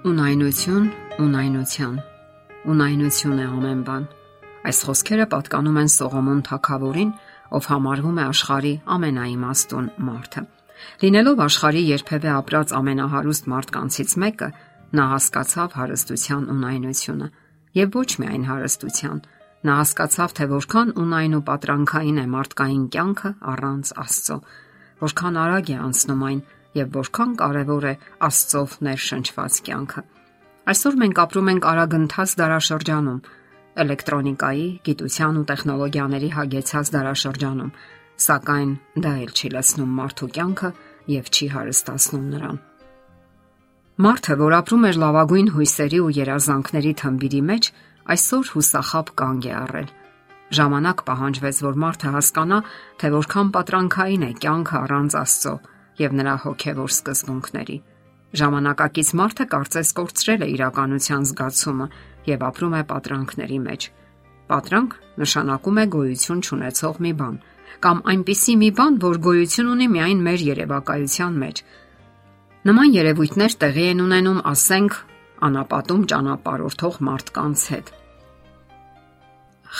Ունայնություն, ունայնության։ Ունայնություն է ամեն բան։ Այս խոսքերը պատկանում են Սողոմոն թագավորին, ով համարվում է աշխարի ամենաիմաստուն մարդը։ Լինելով աշխարի երբևէ ապրած ամենահարուստ մարդկանցից մեկը, նա հասկացավ հարստության ունայնությունը, եւ ոչ միայն հարստության։ Նա հասկացավ, թե որքան ունայն ու պատրանքային է մարդկային կյանքը առանց Աստծո, որքան արագ է անցնում այն եւ որքան կարեւոր է Աստծով ներշնչված կյանքը։ Այսօր մենք ապրում ենք արագընթաց դարաշրջանում, էլեկտրոնիկայի, գիտության ու տեխնոլոգիաների հագեցած դարաշրջանում, սակայն դա էլ չի լցնում մարդու կյանքը եւ չի հարստացնում նրան։ Մարդը, որ ապրում էր լավագույն հույսերի ու երազանքների թմբիրի մեջ, այսօր հուսախապ կանգ է առել։ Ժամանակ պահանջվեց, որ մարդը հասկանա, թե որքան պատրանքային է կյանքը առանց Աստծո եւ նրա հոգեվոր սկզբունքների։ Ժամանակակից մարդը կարծես կորցրել է իրականության զգացումը եւ ապրում է պատրանքների մեջ։ Պատրանք նշանակում է գոյություն չունեցող մի բան կամ այնպիսի մի բան, որ գոյություն ունի միայն մեր երևակայության մեջ։ Նման երևույթներ տեղի են ունենում, ասենք, անապատում ճանապարհորդող մարդկանց հետ։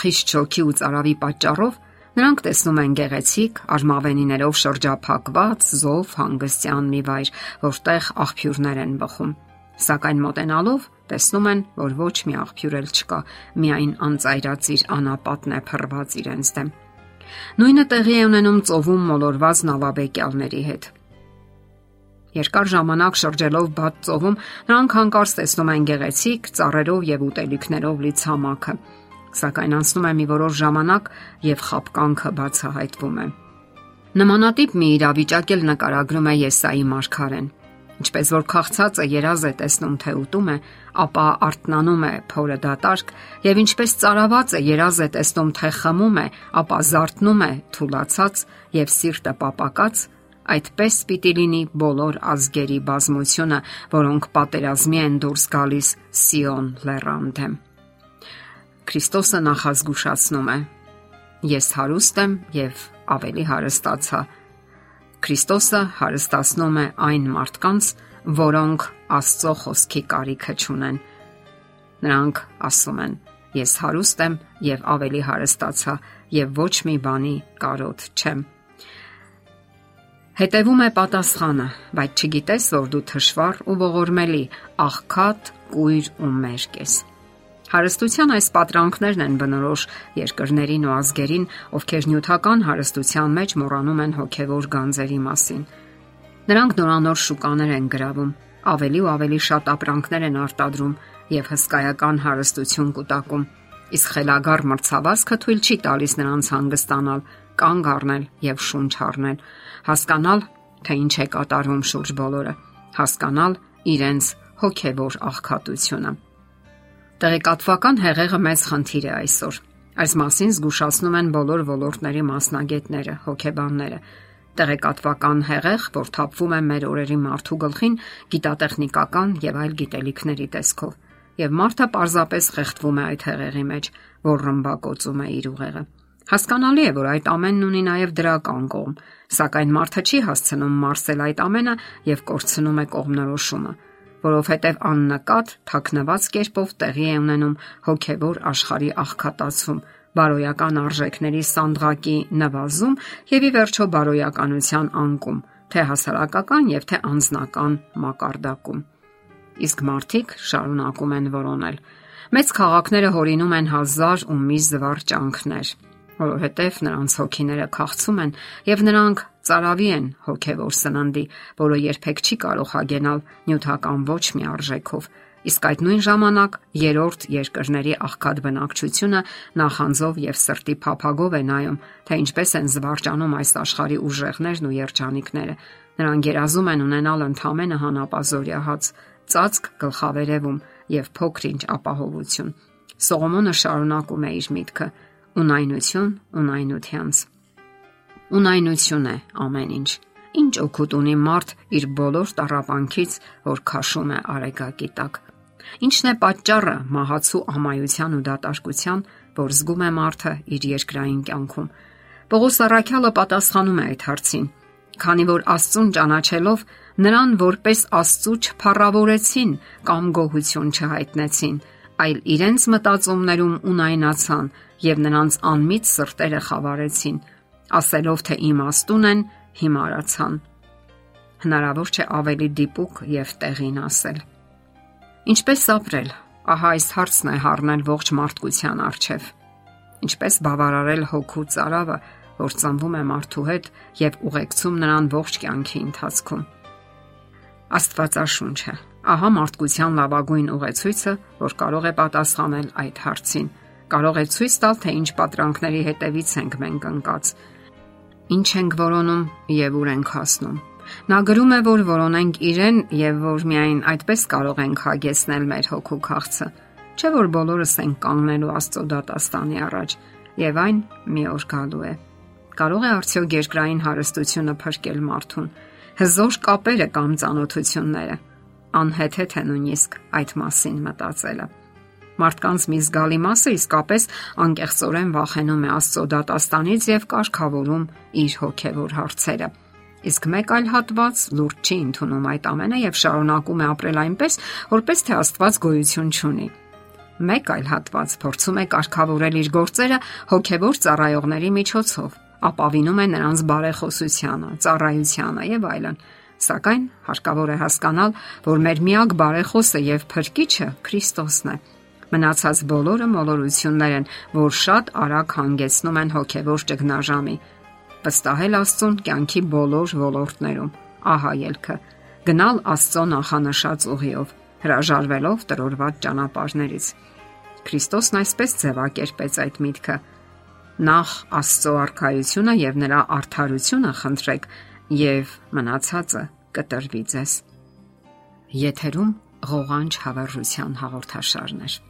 Խիստ շոքի ու цаրավի պատճառով Նրանք տեսնում են գեղեցիկ, արմավենիներով շրջափակված զով հանգստյան մի վայր, որտեղ աղբյուրներ են բխում։ Սակայն մոտենալով տեսնում են, որ ոչ մի աղբյուր էլ չկա, միայն անծայրածիր անապատն է փռված իրենց դեմ։ Նույնը տեղի է ունենում ծովում մոլորված նավաբեկյալների հետ։ Երկար ժամանակ շրջելով բաց ծովում նրանք հանկարծ տեսնում են գեղեցիկ ծառերով եւ ուտելիքներով լի ցամաքը Սակայն անցնում է մի որոշ ժամանակ եւ խապկանքը բացահայտվում է։ Նմանատիպ մի իրավիճակ էլ նկարագրում է Եսայի մարգարեն։ Ինչպես որ քաղցածը երազ է տեսնում թե ուտում է, ապա արթնանում է փորը դատարկ, եւ ինչպես ծարավածը երազ է տեսնում թե խմում է, ապա զարթնում է թուլացած եւ սիրտը պապակած, այդպես պիտի լինի բոլոր ազգերի բազմությունը, որոնք պատերազմի են դուրս գալիս Սիոն լեռան դեմ։ Քրիստոսը նախազգուշացնում է. Ես հարուստ եմ եւ ավելի հարստացա։ Քրիստոսը հարստացնում է այն մարդկանց, որոնք Աստծո խոսքի կարիքը չունեն։ Նրանք ասում են. Ես հարուստ եմ եւ ավելի հարստացա եւ ոչ մի բանի կարոտ չեմ։ Հետևում է պատասխանը, բայց չգիտես, որ դու թշվառ ու ողորմելի, աղքատ, կույր ու մերկ ես։ Հարստության այս պատրանքներն են բնորոշ երկրներին ու ազգերին, ովքեր նյութական հարստության մեջ մոռանում են հոգևոր գանձերի մասին։ Նրանք նորանոր շուկաներ են գրավում, ավելի ու ավելի շատ ապրանքներ են արտադրում եւ հսկայական հարստություն կուտակում։ Իսկ խելագար մրցավազքը թույլ չի տալիս նրանց հանգստանալ, կանգ առնել եւ շունչ առնել, հասկանալ, թե ինչ է կատարվում շուրջ բոլորը, հասկանալ իրենց հոգևոր աղքատությունը։ Տեղեկատվական հեղեղը մեծ խնդիր է այսօր։ Այս մասին զգուշացնում են բոլոր ոլորտների մասնագետները, հոգեբանները։ Տեղեկատվական հեղեղ, որ թափվում է մեր օրերի մարդու գլխին գիտատեխնիկական եւ այլ գիտելիքների տեսքով, եւ մարդը պարզապես խեղդվում է այդ հեղեղի մեջ, որ ռմբակոծում է իր ուղեղը։ Հասկանալի է, որ այդ ամենն ունի նաև դրական կողմ, սակայն մարդը չի հասցնում մարսել այդ ամենը եւ կորցնում է կողմնորոշումը որովհետև աննկատ թաքնված կերպով տեղի է ունենում հոգևոր աշխարհի աղքատացում, բարոյական արժեքների սանդղակի նվազում եւ ի վերջո բարոյականության անկում, թե հասարակական եւ թե անձնական մակարդակում։ Իսկ մարդիկ շարունակում են որոնել։ Մեծ քաղաքները հորինում են հազար ու մի զվարճանքներ, որովհետև նրանց հոգիները քաղցում են եւ նրանք ծարավի են հոգևոր սննդի, որը երբեք չի կարող հագենալ նյութական ոչ մի արժեքով։ Իսկ այդ նույն ժամանակ երրորդ երկրների աղքատ բնակչությունը նախանձով եւ սրտի փափագով է նայում, թե ինչպես են զվարճանում այս աշխարհի ուժեղներն ու երջանիկները։ Նրանք երազում են ունենալ ընդհանրը հանապազորյա հաց, ծածկ գլխավերևում եւ փոքրինչ ապահովություն։ Սողոմոնը շարունակում է իր միտքը. ունայնություն ունայնությանց ունայնություն է ամեն ինչ։ Ինչ օգուտ ունի մարդ իր բոլոր տարապանքից, որ քաշում է արեգակի տակ։ Ինչն է պատճառը մահացու ամայության ու դատարկության, որ զգում է մարդը իր երկրային կյանքում։ Պողոս Արաքյալը պատասխանում է այդ հարցին, քանի որ Աստծուն ճանաչելով Նրան որպես Աստծո չփառավորեցին կամ գոհություն չհայտնեցին, այլ իրենց մտածումներում ունայնացան եւ նրանց անմիջ սրտերը խավարեցին, ասելով թե իմաստուն են, հիմարացան։ Հնարավոր չէ ավելի դիպուկ եւ տեղին ասել։ Ինչպես ապրել։ Ահա այս հարցն է հառնել ողջ մարդկության առջև։ Ինչպես բավարարել հոգու цаրավը, որ ծնվում է մարդու հետ եւ ուղեկցում նրան ողջ կյանքի ընթացքում։ Աստվածաշունչը Ահա մարդկության լավագույն ուղեցույցը, որ կարող է պատասխանել այդ հարցին։ Կարող է ցույց տալ, թե ինչ պատրանքների հետևից ենք մենք ընկած, ինչ ենք որոնում եւ ուր ենք հասնում։ Նա գրում է, որ որոնենք իրեն եւ որ միայն այդպես կարող ենք հագեցնել մեր հոգու քաղցը։ Չէ որ բոլորս ենք կանգնելու Աստծո դատաստանի առաջ եւ այն մի օր գալու է։ Կարող է արդյոք երկրային հարստությունը փրկել մարդուն։ Հզոր կապերը կամ ծանոթությունները անհեթեթ է նույնիսկ այդ մասին մտածելը։ Մարդկանց մի զգալի մասը իսկապես անկեղծորեն վախենում է Աստծո դատաստանից եւ կարգավորում իր հոգեվոր հարցերը։ Իսկ մեկ այլ հատված լուրջ չի ընդունում այդ ամենը եւ շարունակում է ապրել այնպես, որպես թե Աստված գոյություն չունի։ Մեկ այլ հատված փորձում է կարգավորել իր գործերը հոգեվոր ծառայողների միջոցով, ապավինում է նրանց բարեխոսությանը, ծառայությանը եւ այլն Սակայն հարկավոր է հասկանալ, որ մեր միակ բարեխոսը եւ փրկիչը Քրիստոսն է։ Մնացած բոլորը մոլորություններ են, որ շատ արագ հանգեցնում են հոգեվոր ճգնաժամի։ Վստահել Աստծուն կյանքի բոլոր ոլորտներում։ Ահա ելքը. գնալ Աստծո նախանշած ուղիով, հրաժարվելով տրորված ճանապարհներից։ Քրիստոսն այսպես ձևակերպեց այդ միտքը. նախ Աստծո արքայությունը եւ նրա արդարությունը խնդրեք եւ մնացածը կտրվի ձեզ։ Եթերում ղողանջ հավերժության հաղորդաշարն է։